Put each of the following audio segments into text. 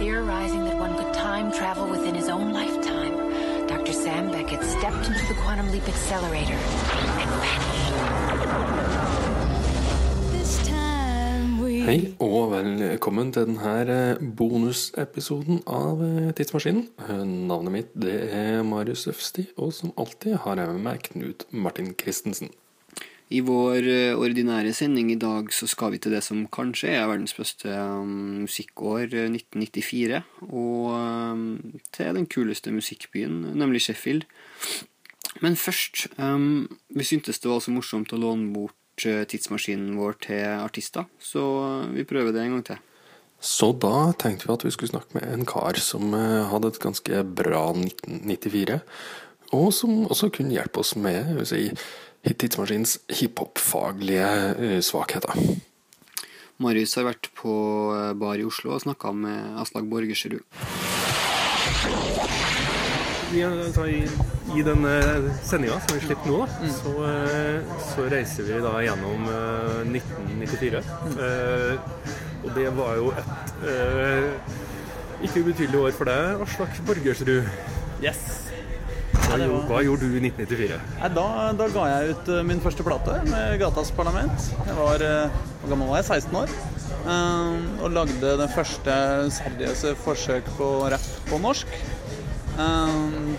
Theorizing that one could time travel within his own lifetime, Dr. Sam Beckett stepped into the quantum leap accelerator and vanished. This time we Hei og velkommen til denne bonusepisoden av eh, Tidsmaskinen. Eh, Navnet mitt det er Marius Øfsti, og som alltid har jeg med meg Knut Martin Christensen. I vår eh, ordinære sending i dag så skal vi til det som kanskje er verdens beste um, musikkår, eh, 1994. Og um, til den kuleste musikkbyen, nemlig Sheffield. Men først um, Vi syntes det var så morsomt å låne bort eh, tidsmaskinen vår til artister, så eh, vi prøver det en gang til. Så da tenkte vi at vi skulle snakke med en kar som eh, hadde et ganske bra 1994, og som også kunne hjelpe oss med å si, Tidsmaskinens hiphop-faglige eh, svakheter. Marius har vært på eh, bar i Oslo og snakka med Aslak Borgersrud. Altså, i, I denne sendinga som vi slipper nå, da, så, eh, så reiser vi da gjennom eh, 1994. Eh, og det var jo et eh, ikke ubetydelig år for deg, Aslak Borgersrud. Yes. Hva, var- hva gjorde du i 1994? Nei, da, da ga jeg ut eh, min første plate med Gatas Parlament. Jeg var, eh, Hvor gammel var jeg? 16 år. Eh, og lagde det første seriøse forsøk på rapp på norsk.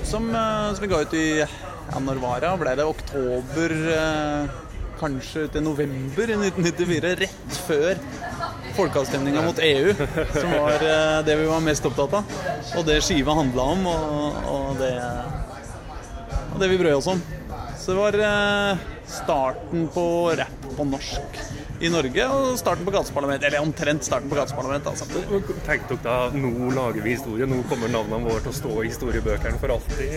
som, som vi ga ut i ja, Når var det? Ble det oktober eh, Kanskje til november i 1994? Rett før folkeavstemninga mot EU, som var eh, det vi var mest opptatt av. Og det skiva handla om, og, og det det vi brød oss om. Så det var eh, starten på rapp på norsk i Norge, og starten på Gateparlament. Eller omtrent starten på Gateparlament, altså. Tenkte dere da nå lager vi historie, nå kommer navnene våre til å stå i historiebøkene for alltid?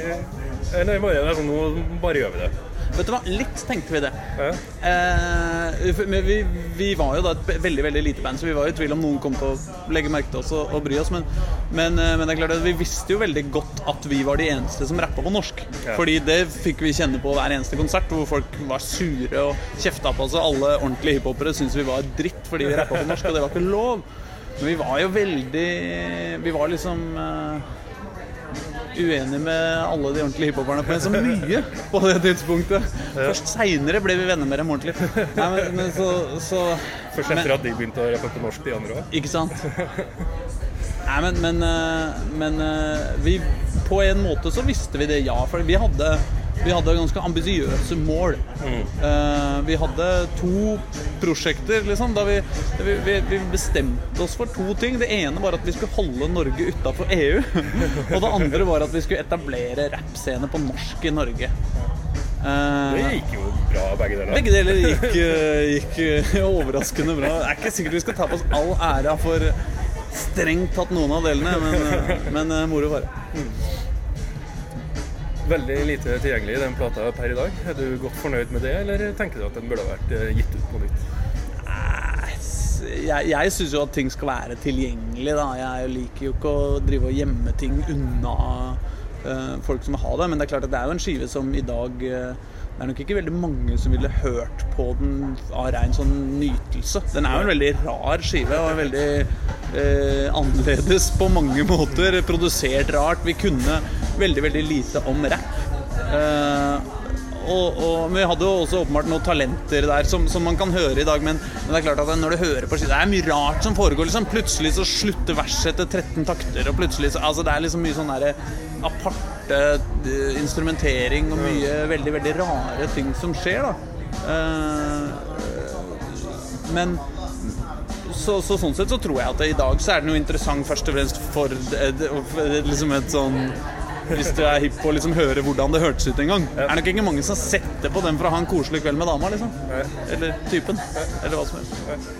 Eller bare, altså, nå bare gjør vi det? Vet du hva, litt tenkte vi det. Ja. Eh, men vi, vi var jo da et veldig veldig lite band, så vi var i tvil om noen kom til å legge merke til oss og, og bry oss. Men, men, eh, men det er klart at vi visste jo veldig godt at vi var de eneste som rappa på norsk. Ja. Fordi det fikk vi kjenne på hver eneste konsert, hvor folk var sure og kjefta på oss. Og alle ordentlige hiphopere syntes vi var dritt fordi vi rappa på norsk, og det var ikke lov. Men vi var jo veldig Vi var liksom eh, uenig med alle de ordentlige hiphoperne på en så mye på det tidspunktet. Først seinere ble vi venner med dem ordentlig. Nei, men, men så, så Først men- etter at de begynte å rappe på norsk, de andre òg? Ikke sant? Nei, men, men, eh, men eh, vi På en måte så visste vi det, ja. For vi hadde, vi hadde ganske ambisiøse mål. Eh, vi hadde to prosjekter, liksom. Da vi, vi, vi, bestemte oss for to ting. Det ene var at vi skulle holde Norge utafor EU. Og det andre var at vi skulle etablere rappscene på norsk i Norge. Eh, Det gikk jo bra, begge deler. begge deler gikk, eh, gikk overraskende bra. Det er ikke sikkert vi skal ta på oss all æra for strengt tatt noen av delene, men, men moro var det. Veldig lite tilgjengelig i den plata per i dag. Er du godt fornøyd med det, eller tenker du at den burde vært eh, gitt ut på nytt? Jeg, jeg syns jo at ting skal være tilgjengelig, da. Jeg liker jo ikke å drive og gjemme ting unna uh, folk som vil ha det. Men det er klart at det er jo en skive som i dag uh, Det er nok ikke veldig mange som ville hørt på den av rein sånn nytelse. Den er jo en veldig rar skive og veldig eh, annerledes på mange måter. Produsert rart. Vi kunne veldig, veldig lite om rapp. Eh, og, og, men vi hadde jo også åpenbart noen talenter der som, som man kan høre i dag. Men, men det er klart at når du hører på Det er mye rart som foregår. liksom Plutselig så slutter verset etter 13 takter. Og plutselig så, altså Det er liksom mye sånn derre aparte eh, instrumentering og mye veldig, veldig rare ting som skjer, da. Eh, men så, så sånn sett så tror jeg at i dag så er den jo interessant først og fremst for for liksom et sånn hvis du er hipp på å liksom høre hvordan det hørtes ut en gang. Er det nok ikke mange som setter på den for å ha en koselig kveld med dama, liksom. Eller typen. Eller hva som helst.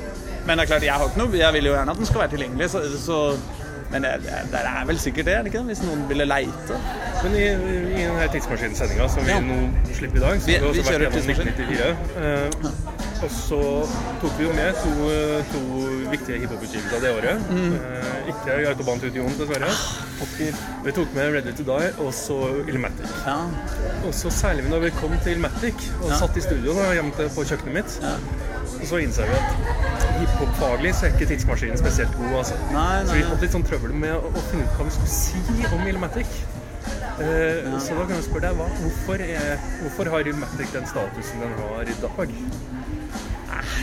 Men det er klart, jeg har ikke noe Jeg vil jo gjerne at den skal være tilgjengelig, så, så Men det, er vel sikkert det, er det ikke det? Hvis noen ville leite. Men i, i denne tidsmaskinsendinga som vi Ja. nå slipper i dag, så Vi- har vi også vært gjennom tidsmaskin. 1994. Eh, og så tok vi jo med to, to viktige hiphop-utgivelser det året. Mm. Eh, ikke Autobahn to Dion, dessverre. Vi tok med Ready to Die og så Ilmatic. Ja. Og så særlig når vi kom til Ilmatic og Ja. satt i studio da, hjemme på kjøkkenet mitt, Ja. og så innså vi at hiphop-faglig så er ikke tidsmaskinen spesielt god. altså. Nei, Så nei. vi hadde litt sånn trøbbel med å, å finne ut hva vi skulle si om Ilmatic. Eh, Så da kan jeg spørre deg, hva, hvorfor, er, hvorfor har Ilmatic den statusen den har i dag?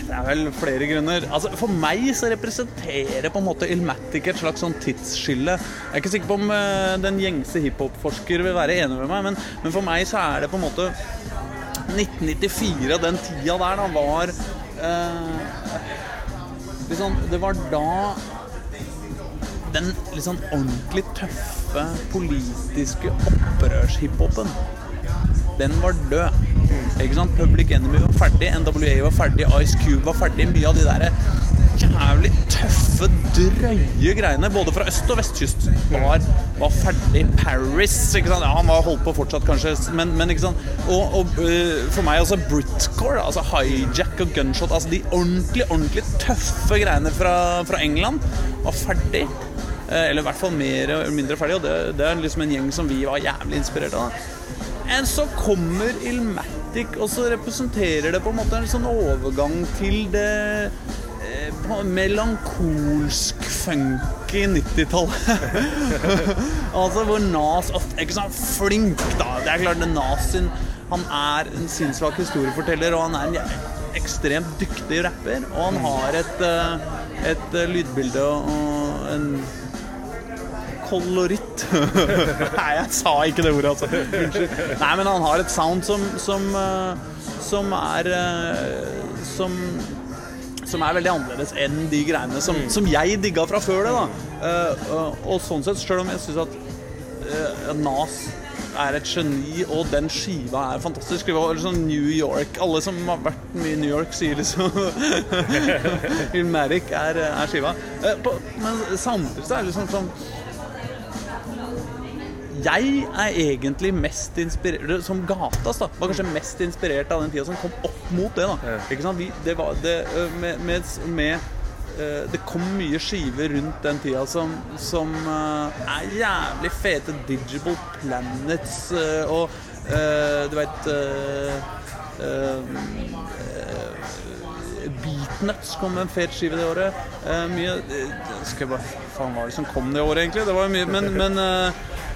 Det er vel flere grunner. Altså, for meg så representerer på en måte Ilmatic et slags sånn tidsskille. Jeg er ikke sikker på om eh, den gjengse hiphop-forsker vil være enig med meg, men, men for meg så er det på en måte 1994, den tida der, da, var eh, liksom, Det var da den sånn ordentlig tøffe politiske opprørshiphopen den var død. Ikke sant? Public Enemy var ferdig, NWA var ferdig, Ice Cube var ferdig. Mye av de der jævlig tøffe, drøye greiene, både fra øst- og vestkyst, var, var ferdig. Paris ikke sant? Ja, Han var holdt på fortsatt, kanskje, men, men ikke sant? Og, og øh, for meg også Britcore, altså hijack og gunshot. Altså de ordentlig, ordentlig tøffe greiene fra, fra England var ferdig. Eh, Eller i hvert fall mer eller mindre ferdig. Og det, det er liksom en gjeng som vi var jævlig inspirert av. Og så kommer Ilmatic, og så representerer det på en måte en sånn overgang til det eh, melankolsk funky 90-tallet. altså hvor Nas ofte ikke sånn flink, da. Det er klart, det Nasin Han er en sinnssvak historieforteller, og han er en ekstremt dyktig rapper. Og han har et, eh, et eh, lydbilde og en koloritt. Nei, jeg sa ikke det ordet, altså. Unnskyld. Nei, men han har et sound som som, eh, som er eh, som som er veldig annerledes enn de greiene som, som jeg digga fra før det. da Eh, og- sånn sett, sjøl om jeg syns at Nas er et geni, og den skiva er fantastisk. Det var sånn New York Alle som har vært mye i New York, sier liksom Ilmatic er, er skiva. På, men samtidig så er det liksom sånn jeg er egentlig mest inspirert Som Gatas da var kanskje mest inspirert av den tida som kom opp mot det. da Ikke sant? Vi, det var det, med, med, med Det kom mye skiver rundt den tida som, som er jævlig fete. Digital Planets og du veit Beatnuts kom med en fet skive det året. Mye Skal jeg bare Faen, hva var det som kom det året, egentlig? Det var mye Men, men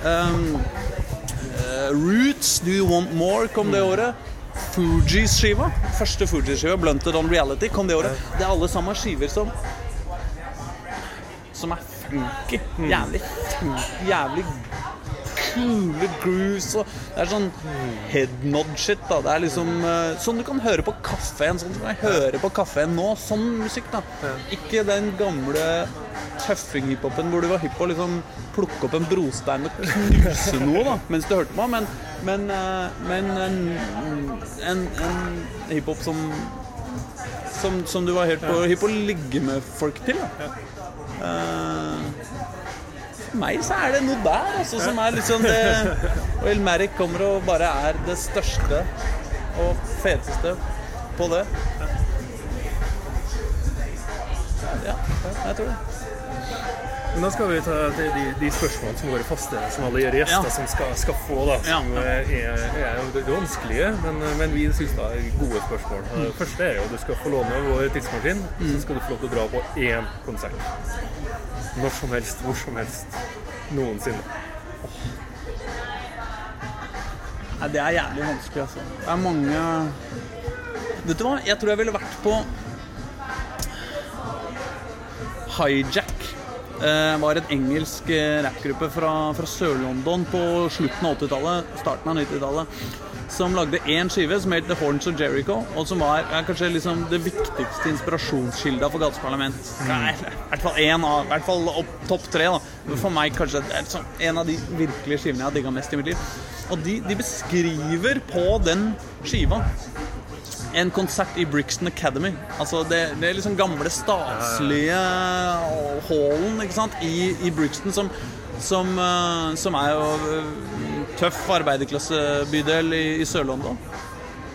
um, uh, Roots, Do You Want More kom det året. Fugees-skiva, første Fugees-skiva, Blunted On Reality, kom det året. Det er alle sammen skiver som Som er funky. Jævlig funky, jævlig kule grooves og Det er sånn headnod-shit, da. Det er liksom eh, sånn du kan høre på kaffen. Sånn du kan høre på kaffen nå. Sånn musikk, da. Ikke den gamle tøffing-hiphopen hvor du var hypp på å liksom plukke opp en brostein og knuse noe da mens du hørte på, men, men, eh, men en, en, en hiphop som, som Som du var helt på, hypp på å ligge med folk til. da Eh, for meg så er det noe der altså, som er sånn det Og Elmeric kommer og bare er det største og feteste på det. Ja, jeg tror det. Men da skal vi ta de, de, de spørsmålene som våre faste, som alle gjør gjester, Ja. som skal, skal få. da, Som Ja. er, er jo vanskelige, men, men vi syns det er gode spørsmål. Mm. Det første er jo du skal få låne vår tidsmaskin, så skal du få lov til å dra på én konsert. Når som helst, hvor som helst. Noensinne. Nei, det er jævlig vanskelig, altså. Det er mange Vet du hva? Jeg tror jeg ville vært på Hijack. Eh, var en engelsk eh, rappgruppe fra, fra Sør-London på slutten av 80-tallet, starten av 90-tallet. Som lagde én skive som het The Horns of Jericho, og som var er kanskje liksom det viktigste inspirasjonskilda for gateparlament. Nei, I hvert fall én av I hvert fall topp tre. da For meg kanskje det er sånn, en av de virkelige skivene jeg har digga mest i mitt liv. Og de, de beskriver på den skiva en konsert i Brixton Academy. Altså det, det er liksom gamle, staselige hallen ikke sant? I, i Brixton, som, som, eh, som er jo eh, tøff arbeiderklassebydel i, i Sør-London.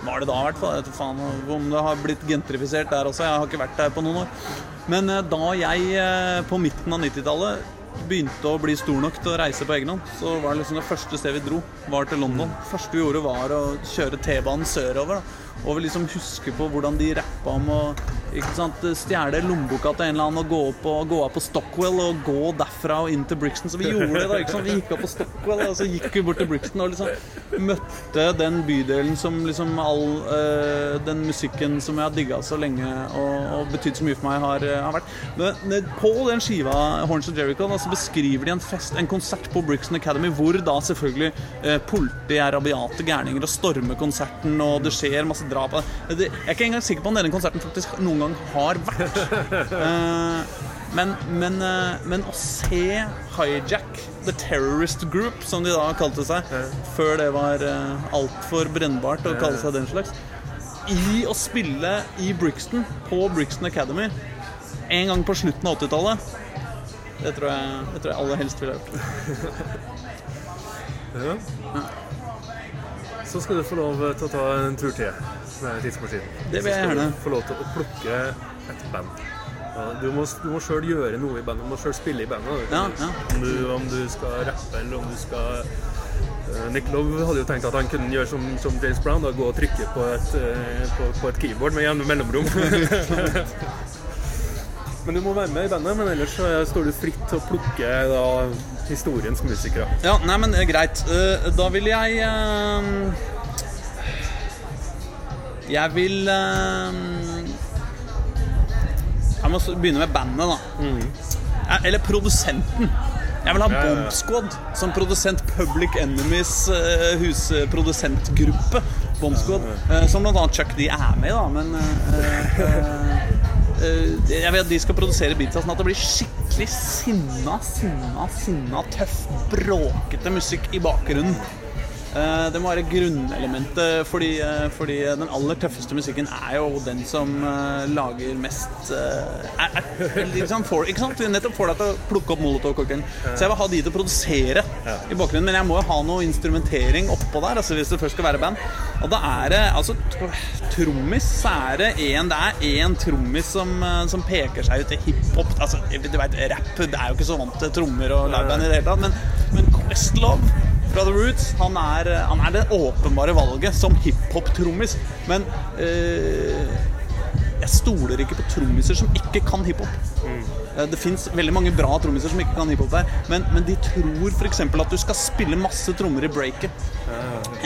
Var det da, i hvert fall. Jeg vet faen om det har blitt gentrifisert der også. Jeg har ikke vært der på noen år. Men eh, da jeg på midten av 90-tallet begynte å bli stor nok til å reise på egen hånd, så var det liksom det første stedet vi dro, var til London. Det første vi gjorde, var å kjøre T-banen sørover. da og liksom huske på hvordan de rappa om å stjele lommeboka til en eller annen og gå, opp og, gå av på Stockwell og gå derfra og inn til Brixton. Så vi gjorde det, da. ikke sant? Vi gikk opp på Stockwell, og så gikk vi bort til Brixton og liksom møtte den bydelen som liksom all eh, den musikken som jeg har digga så lenge og, og betydd så mye for meg, har, har vært. Men, på den skiva, Horns of Jericho, da, så beskriver de en fest, en konsert på Brixton Academy, hvor da selvfølgelig eh, politiet er rabiate gærninger og stormer konserten, og det skjer masse drap. Det, jeg er ikke engang sikker på om denne konserten faktisk noen gang har vært. Eh, men, men, eh, men å se Hijack, The Terrorist Group, som de da kalte seg, før det var uh, altfor brennbart å kalle seg den slags, i å spille i Brixton, på Brixton Academy, en gang på slutten av 80-tallet, det tror jeg, det tror jeg aller helst ville gjort. Ja. Så skal du få lov til å ta en tur til med tidsmaskinen. Det vil jeg Så skal gjerne. du få lov til å plukke et band. Du må, du må sjøl gjøre noe i bandet. Du må sjøl spille i bandet. Ja, ja. Om, du, om du skal rappe, eller om du skal eh, Nick Love hadde jo tenkt at han kunne gjøre som, som James Brown, da, gå og trykke på et, eh, på, på et keyboard med jevne mellomrom. men du må være med i bandet, men ellers så står du fritt til å plukke da, historiens musikere. Ja, nei, men eh, greit. Da vil jeg Jeg vil eh, Jeg må begynne med bandet, da. Eh, Eller produsenten. Jeg vil ha Ja. Bomb Squad som produsent Public Enemies uh, husprodusentgruppe. Bomb Squad. Uh, som bl.a. Chuck D er med i, da, men uh, Jeg vil at de skal produsere beatsa sånn at det blir skikkelig sinna, sinna, sinna, tøff, bråkete musikk i bakgrunnen. Eh, Det må være grunnelementet, fordi, eh, fordi den aller tøffeste musikken er jo den som eh, lager mest eh, er, er, liksom for, Ikke sant? Nettopp får deg til å plukke opp Molotov-cocktailen. Så jeg vil ha de til å produsere i bakgrunnen, men jeg må jo ha noe instrumentering oppå der, altså hvis det først skal være band. Og da er det altså Trommis så er det én Det er én trommis som, eh, som peker seg ut i hiphop. Altså, du vet, rap Det er jo ikke så vant til trommer og liveband i det hele tatt, men, men Questlove fra The Roots. Han er, han er det åpenbare valget som hiphop-trommis. Men eh, jeg stoler ikke på trommiser som ikke kan hiphop. Eh, Det fins veldig mange bra trommiser som ikke kan hiphop der, men, men de tror f.eks. at du skal spille masse trommer i breaket.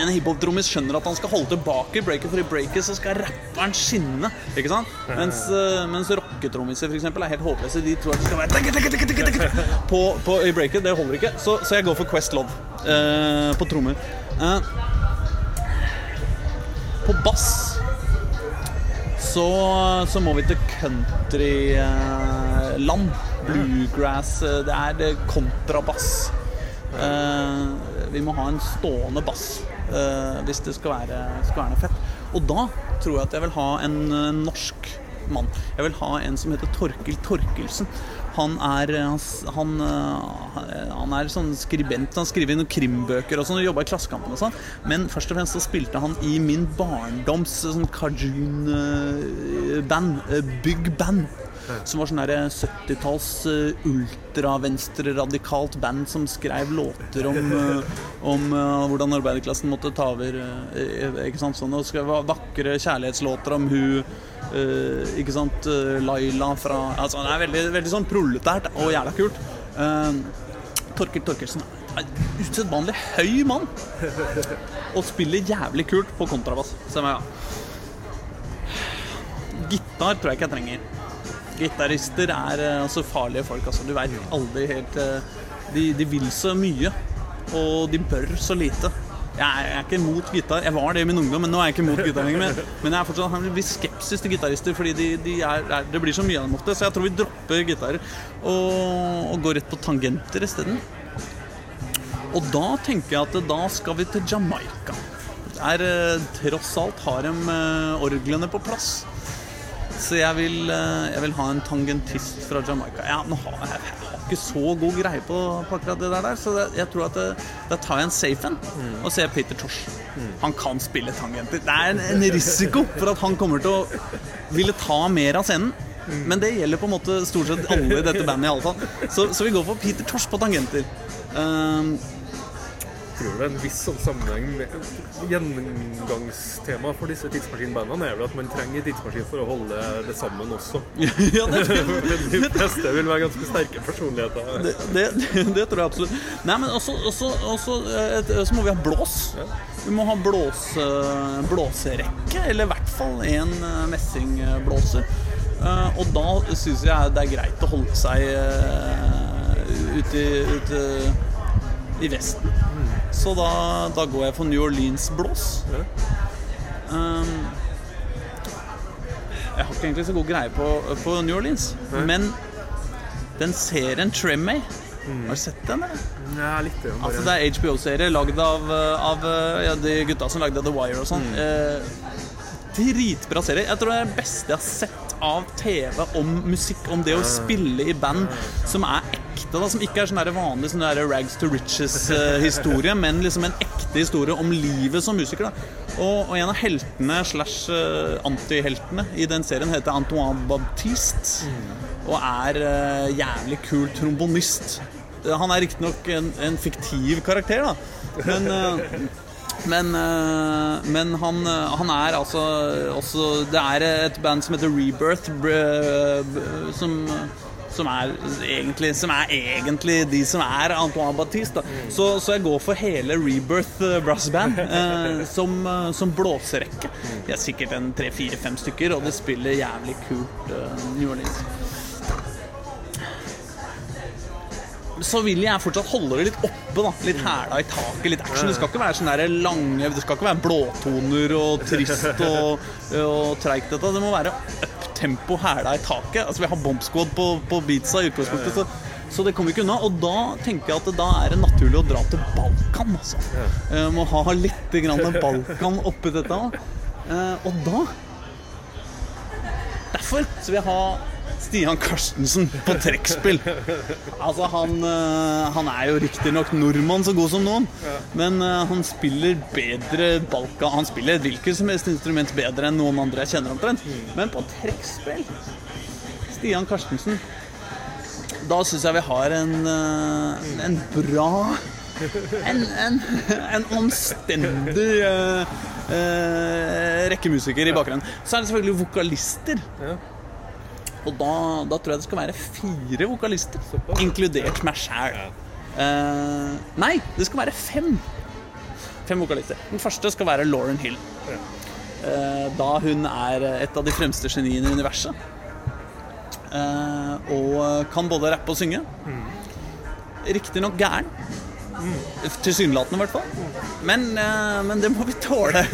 En hiphop-trommis skjønner at han skal holde tilbake i breaket, for i breaket så skal rapperen skinne. Ikke sant? Mens, eh, mens rocketrommiser eksempel, er helt håpløse. De tror at det skal være på, på, i breaket. Det holder ikke. Så, så jeg går for Quest Love eh, på trommer. Eh, på bass så, så må vi til countryland. Bluegrass. eh, Det er kontrabass. Eh, vi må ha en stående bass eh, hvis det skal være, skal være noe fett. Og da tror jeg at jeg vil ha en eh, norsk mann. Jeg vil ha en som heter Torkil Torkelsen. Han er, eh, han, han, eh, er sånn skribent. Han skriver noen krimbøker og sånn, og jobba i Klassekampen og sånn. Men først og fremst så spilte han i min barndoms eh, sånn Kajun-band. Big Band. Som var sånn her 70-talls uh, ultravenstreradikalt band som skrev låter om, eh, om eh, hvordan arbeiderklassen måtte ta over. eh, ikke sant, sånn, og skrev vakre kjærlighetslåter om hun eh, Ikke sant, eh, Laila fra altså, Det er veldig, veldig sånn proletært og jævla kult. Torkel Torkelsen en usedvanlig høy mann. Og spiller jævlig kult på kontrabass. Se meg jeg. Gitar tror jeg ikke jeg trenger. Gitarister er eh, altså farlige folk. Altså. Du veit aldri helt eh, de, de vil så mye, og de bør så lite. Jeg er, jeg er ikke mot gitar. Jeg var det i min ungdom, men nå er jeg ikke mot gitar lenger. Men, jeg er fortsatt en viss skepsis til gitarister, fordi de, de er, det blir så mye av dem ofte. Så jeg tror vi dropper gitarer og, og går rett på tangenter isteden. Og da tenker jeg at da skal vi til Jamaica. Der eh, tross alt har de eh, orglene på plass. Så jeg vil, eh, jeg vil ha en tangentist fra Jamaica. Ja, nå har jeg, jeg har ikke så god greie på, på akkurat det der, så det, jeg tror at det, da tar jeg en safe en og ser Peter Tosh. Han kan spille tangenter. Det er en, en risiko for at han kommer til å ville ta mer av scenen. Men det gjelder på en måte stort sett alle i dette bandet. i alle fall Så, så vi går for Peter Tosh på tangenter. Um, tror det er en viss sånn sammenheng med Gjennomgangstema for disse tidsmaskinbandene er vel at man trenger en tidsmaskin for å holde det sammen også. ja, det, De fleste vil være ganske sterke personligheter. det, det, det tror jeg absolutt. Nei, men også, også, også eh, et- så må vi ha blås. Vi må ha blås, eh, blåserekke, eller i hvert fall en eh, messingblåser. Og da syns jeg det er greit å holde seg ute, ute i Vesten. Så da, da går jeg for New Orleans-blås. Um, jeg har ikke egentlig så god greie på, på New Orleans, men den serien Tremay Har du sett den? eller? Ja, litt. det, Altså, det er HBO-serie lagd av, av ja, de gutta som lagde The Wire og sånn. Eh, dritbra serie. Jeg tror det er det beste jeg har sett av TV om musikk, om det å spille i band som er ekte, da, som ikke er sånn vanlig sånn der rags to riches-historie, men liksom en ekte historie om livet som musiker. da. Og, og en av heltene slash eh, antiheltene i den serien heter Antoine Baptiste, og er eh, jævlig kul trombonist. Han er riktignok en, en fiktiv karakter, da, men eh, men, eh, men han, eh, han er altså også Det er et band som heter Rebirth, som, som, er egentlig, som er egentlig de som er Antoine Baptiste. Mm. Så, så jeg går for hele Rebirth eh, Brass Band eh, som, eh, som blåserekke. De er sikkert en tre-fire-fem stykker, og det spiller jævlig kult eh, New Orleans. så vil jeg fortsatt holde det litt oppe. da Litt hæla i taket, litt action. Det skal ikke være sånn der lange Det skal ikke være blåtoner og trist og, og treigt. Det må være up-tempo, hæla i taket. Altså Vi har bombsquad på, på beatsa i utgangspunktet, så, så det kommer vi ikke unna. Og da tenker jeg at da er det naturlig å dra til Balkan, altså. Eh, Må ha litt grann Balkan oppi dette. Uh, Og da Derfor så vil jeg ha Stian Karstensen på trekkspill. Altså, han, eh, han er jo riktignok nordmann så god som noen, men eh, han spiller bedre balka Han spiller et hvilket som helst instrument bedre enn noen andre jeg kjenner omtrent. Men på trekkspill Stian Karstensen Da syns jeg vi har en, eh, en bra en, en, en omstendig eh, eh, rekkemusiker i bakgrunnen. Så er det selvfølgelig vokalister. Og da, da tror jeg det skal være fire vokalister, inkludert meg sjæl. Uh, nei, det skal være fem. Fem vokalister. Den første skal være Lauren Hill. Uh, da hun er et av de fremste geniene i universet. Uh, og kan både rappe og synge. Riktignok gæren. Tilsynelatende, i hvert fall. Men, eh, men det må vi tåle.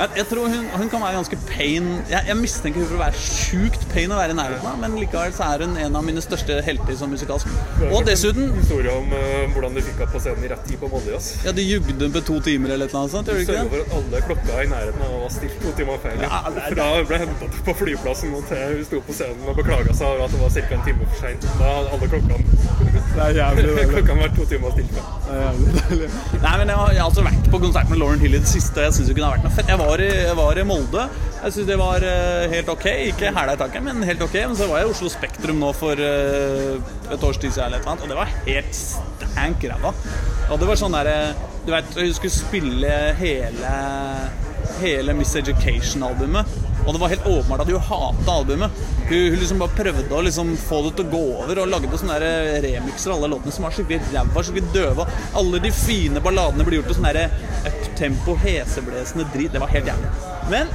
Jeg, jeg tror hun, hun kan være ganske pain Jeg, jeg mistenker hun for å være sjukt pain å være i nærheten av, men likevel så er hun en av mine største helter som musikalsk. Og dessuten Historie om uh, hvordan du fikk henne på scenen i rett tid på Molde. ass. Ja, de jugde på to timer eller et eller annet sånt, gjør de Sørga for at alle klokka i nærheten av var stilt to timer feil. Ja, det Fra hun ble hentet på flyplassen og til hun sto på scenen og beklaga seg over at det var ca. en time for seint. Da hadde alle klokkene klokkene vært to timer stilt. Nei, men jeg har, jeg har altså vært på konsert med Lauren Hill i det siste. Jeg syns ikke det har vært noe fett. Jeg var i, jeg var i Molde. Jeg syns det var eh, helt ok. Ikke hæla i taket, men helt ok. Men så var jeg i Oslo Spektrum nå for eh, et års tid siden, og det var helt stank ræva. Og det var sånn derre Du vet, hun skulle spille hele Hele Miss Education-albumet. Og det var helt åpenbart at hun hata albumet. Hun, hun liksom bare prøvde å liksom få det til å gå over, og lagde sånne der remixer av alle låtene som var skikkelig ræva, skikkelig døve. Alle de fine balladene ble gjort til sånn derre uptempo, heseblesende drit. Det var helt jævlig. Men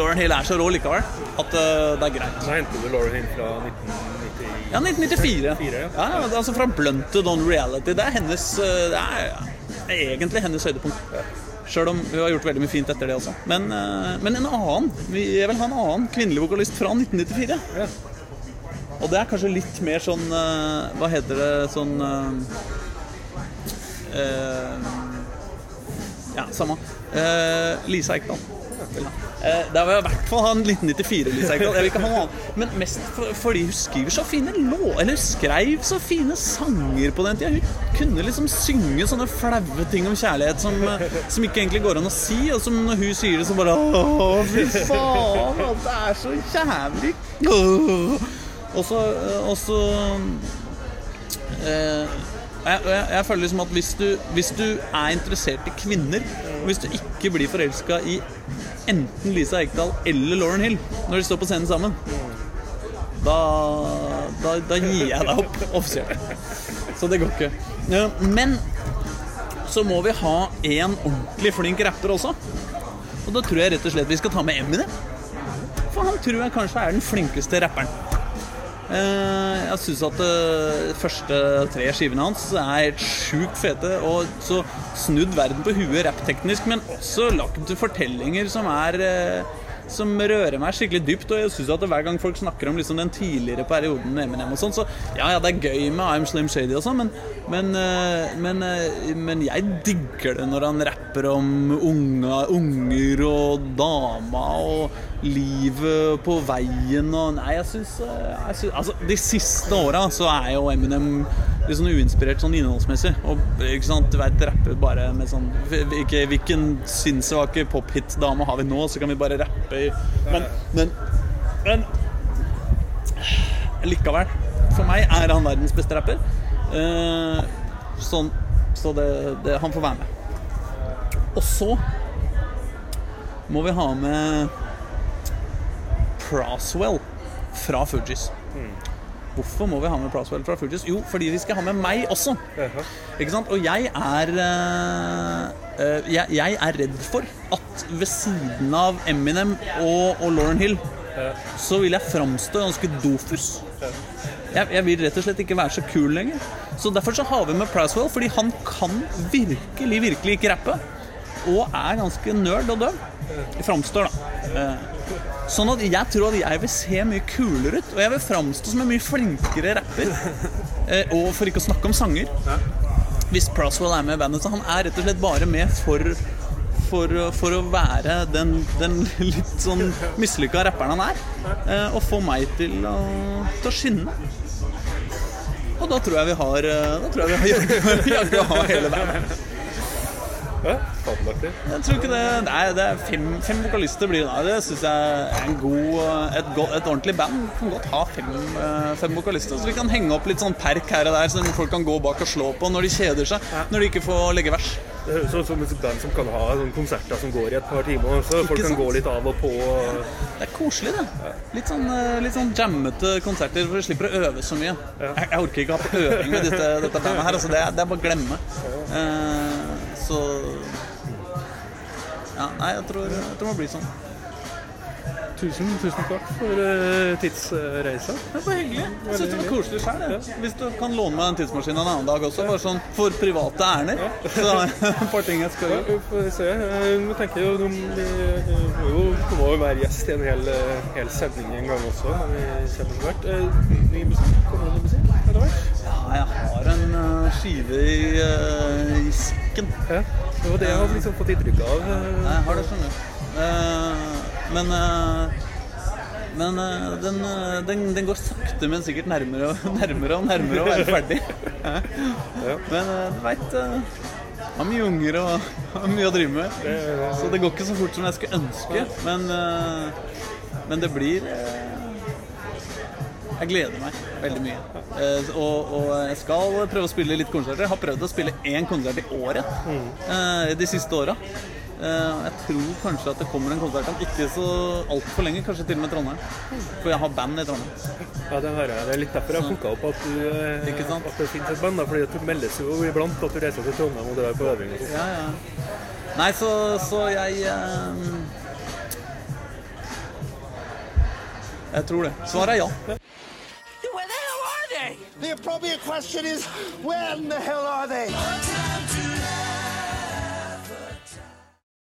Lauren Hill er så rå likevel at uh, det er greit. Da hentet du Lauren inn fra 1994? Ja, 1994. Fire, ja. Ja, altså Fra Blunt to Don Reality. Det er hennes uh, Det det er egentlig hennes høydepunkt. Sjøl om hun har gjort veldig mye fint etter det også. Men, øh, men en annen vi- Jeg vil ha en annen kvinnelig vokalist fra 1994. Ja. Og det er kanskje litt mer sånn øh, Hva heter det sånn øh, øh, Ja, samme. Eh, Lisa Ekdahl. Eh, det var i hvert fall han 1994 Lisa Ekdahl. Jeg vil ikke ha noe annet. Men mest for, fordi hun skriver så fine lå... Eller skrev så fine sanger på den tida. Hun kunne liksom synge sånne flaue ting om kjærlighet som, eh, som ikke egentlig går an å si, og som når hun sier det, så bare Å, fy faen, det er så jævlig. Og så, og så eh, Jeg, jeg, jeg føler liksom at hvis du, hvis du er interessert i kvinner, og hvis du ikke blir forelska i enten Lisa Ekdal eller Lauren Hill når de står på scenen sammen, da, da, da gir jeg deg opp offisielt. Så det går ikke. Men så må vi ha en ordentlig flink rapper også. Og da tror jeg rett og slett vi skal ta med Eminem. For han tror jeg kanskje er den flinkeste rapperen. Eh, Jeg syns at de første tre skivene hans er helt sjukt fete. Og så snudd verden på huet rappteknisk, men også lagt til fortellinger som er eh, som rører meg skikkelig dypt. Og jeg synes at hver gang folk snakker om liksom den tidligere perioden med Eminem og sånn, så ja, ja, det er gøy med I'm Slim Shady og sånn, men, men, eh, men, eh, men jeg digger det når han rapper om unga, unger og dama og livet på veien og Nei, jeg syns Altså, de siste åra så er jo Eminem litt sånn uinspirert sånn innholdsmessig. Og ikke sant, du vet, rappe bare med sånn ikke, Hvilken sinnssvake pophit-dame har vi nå, så kan vi bare rappe i Men, men, men Likevel. For meg er han verdens beste rapper. Eh, sånn, så det, det, han får være med. Og så må vi ha med Proswell fra Fugees. Hvorfor må vi ha med Proswell fra Fugees? Jo, fordi vi skal ha med meg også. Ikke sant? Og jeg er uh, eh, jeg, jeg er redd for at ved siden av Eminem og, og Lauren Hill så vil jeg framstå ganske dofus. Jeg, jeg vil rett og slett ikke være så kul lenger. Så Derfor så har vi med Proswell, fordi han kan virkelig, virkelig ikke rappe. Og er ganske nerd og døv. Framstår, da. Sånn at jeg tror at jeg vil se mye kulere ut, og jeg vil framstå som en mye flinkere rapper. Eh, og for ikke å snakke om sanger. Hvis Proswell er med i bandet, så han er rett og slett bare med for for, for å være den, den litt sånn mislykka rapperen han er. Eh, og få meg til å, til å skinne. Og da tror jeg vi har eh, Da tror jeg vi har jaggu- hele bandet. Ja. Jeg tror ikke det Nei, det er fem, fem vokalister blir det da. Det syns jeg er en god et, go- et ordentlig band kan godt ha fem, eh, fem vokalister. Så vi kan henge opp litt sånn perk her og der, så folk kan gå bak og slå på når de kjeder seg. Når de ikke får legge vers. Det høres ut som et band som kan ha konserter som går i et par timer. Så folk kan gå litt av og på. Det er koselig, det. Litt sånn, eh, litt sånn jammete konserter hvor du slipper å øve så mye. Jeg, jeg orker ikke ha på øving med dette, dette bandet her. Altså, det, det er bare å glemme. Eh, så Ja, nei, jeg tror, jeg tror det må bli sånn. Tusen, tusen takk for uh, tidsreisa. Det var hyggelig. Jeg synes det var koselig jeg. Hvis du kan låne meg en tidsmaskin en annen dag også, bare sånn for private ærender. Så har jeg et par ting jeg skal gjøre. vi får se. Eh, tenker jo du må jo du må jo være gjest i en hel, eh, hel sending en gang også. Når vi kommer etter hvert. Ny musikk? Kommer det ny musikk etter hvert? Ja, jeg har en eh, skive i, eh, i sekken. Ja. Det var det jeg hadde liksom fått inntrykk av. Nei, Jeg har det, skjønner du. Eh, men eh, men eh, den, eh, den, den går sakte, men sikkert nærmere og nærmere og nærmere å være ferdig. Men eh, du veit Har mye unger og har mye å drive med. Så det går ikke så fort som jeg skulle ønske. Men, eh, men det blir eh, Jeg gleder meg veldig mye. Uh, Og, og jeg skal prøve å spille litt konserter. Jeg har prøvd å spille én konsert i året uh, de siste åra. Uh, Jeg tror kanskje at det kommer en konsert om ikke så altfor lenge, kanskje til og med Trondheim. For jeg har band i Trondheim. Ja, det hører jeg. Det er litt derfor jeg plukka opp at, du, Ikke sant? at det finnes et band. da, fordi det meldes jo iblant at du reiser til Trondheim og drar på øving. Ja, ja. Nei, så, så jeg eh, Jeg tror det. Svaret er ja. The appropriate question is, where in the hell are they?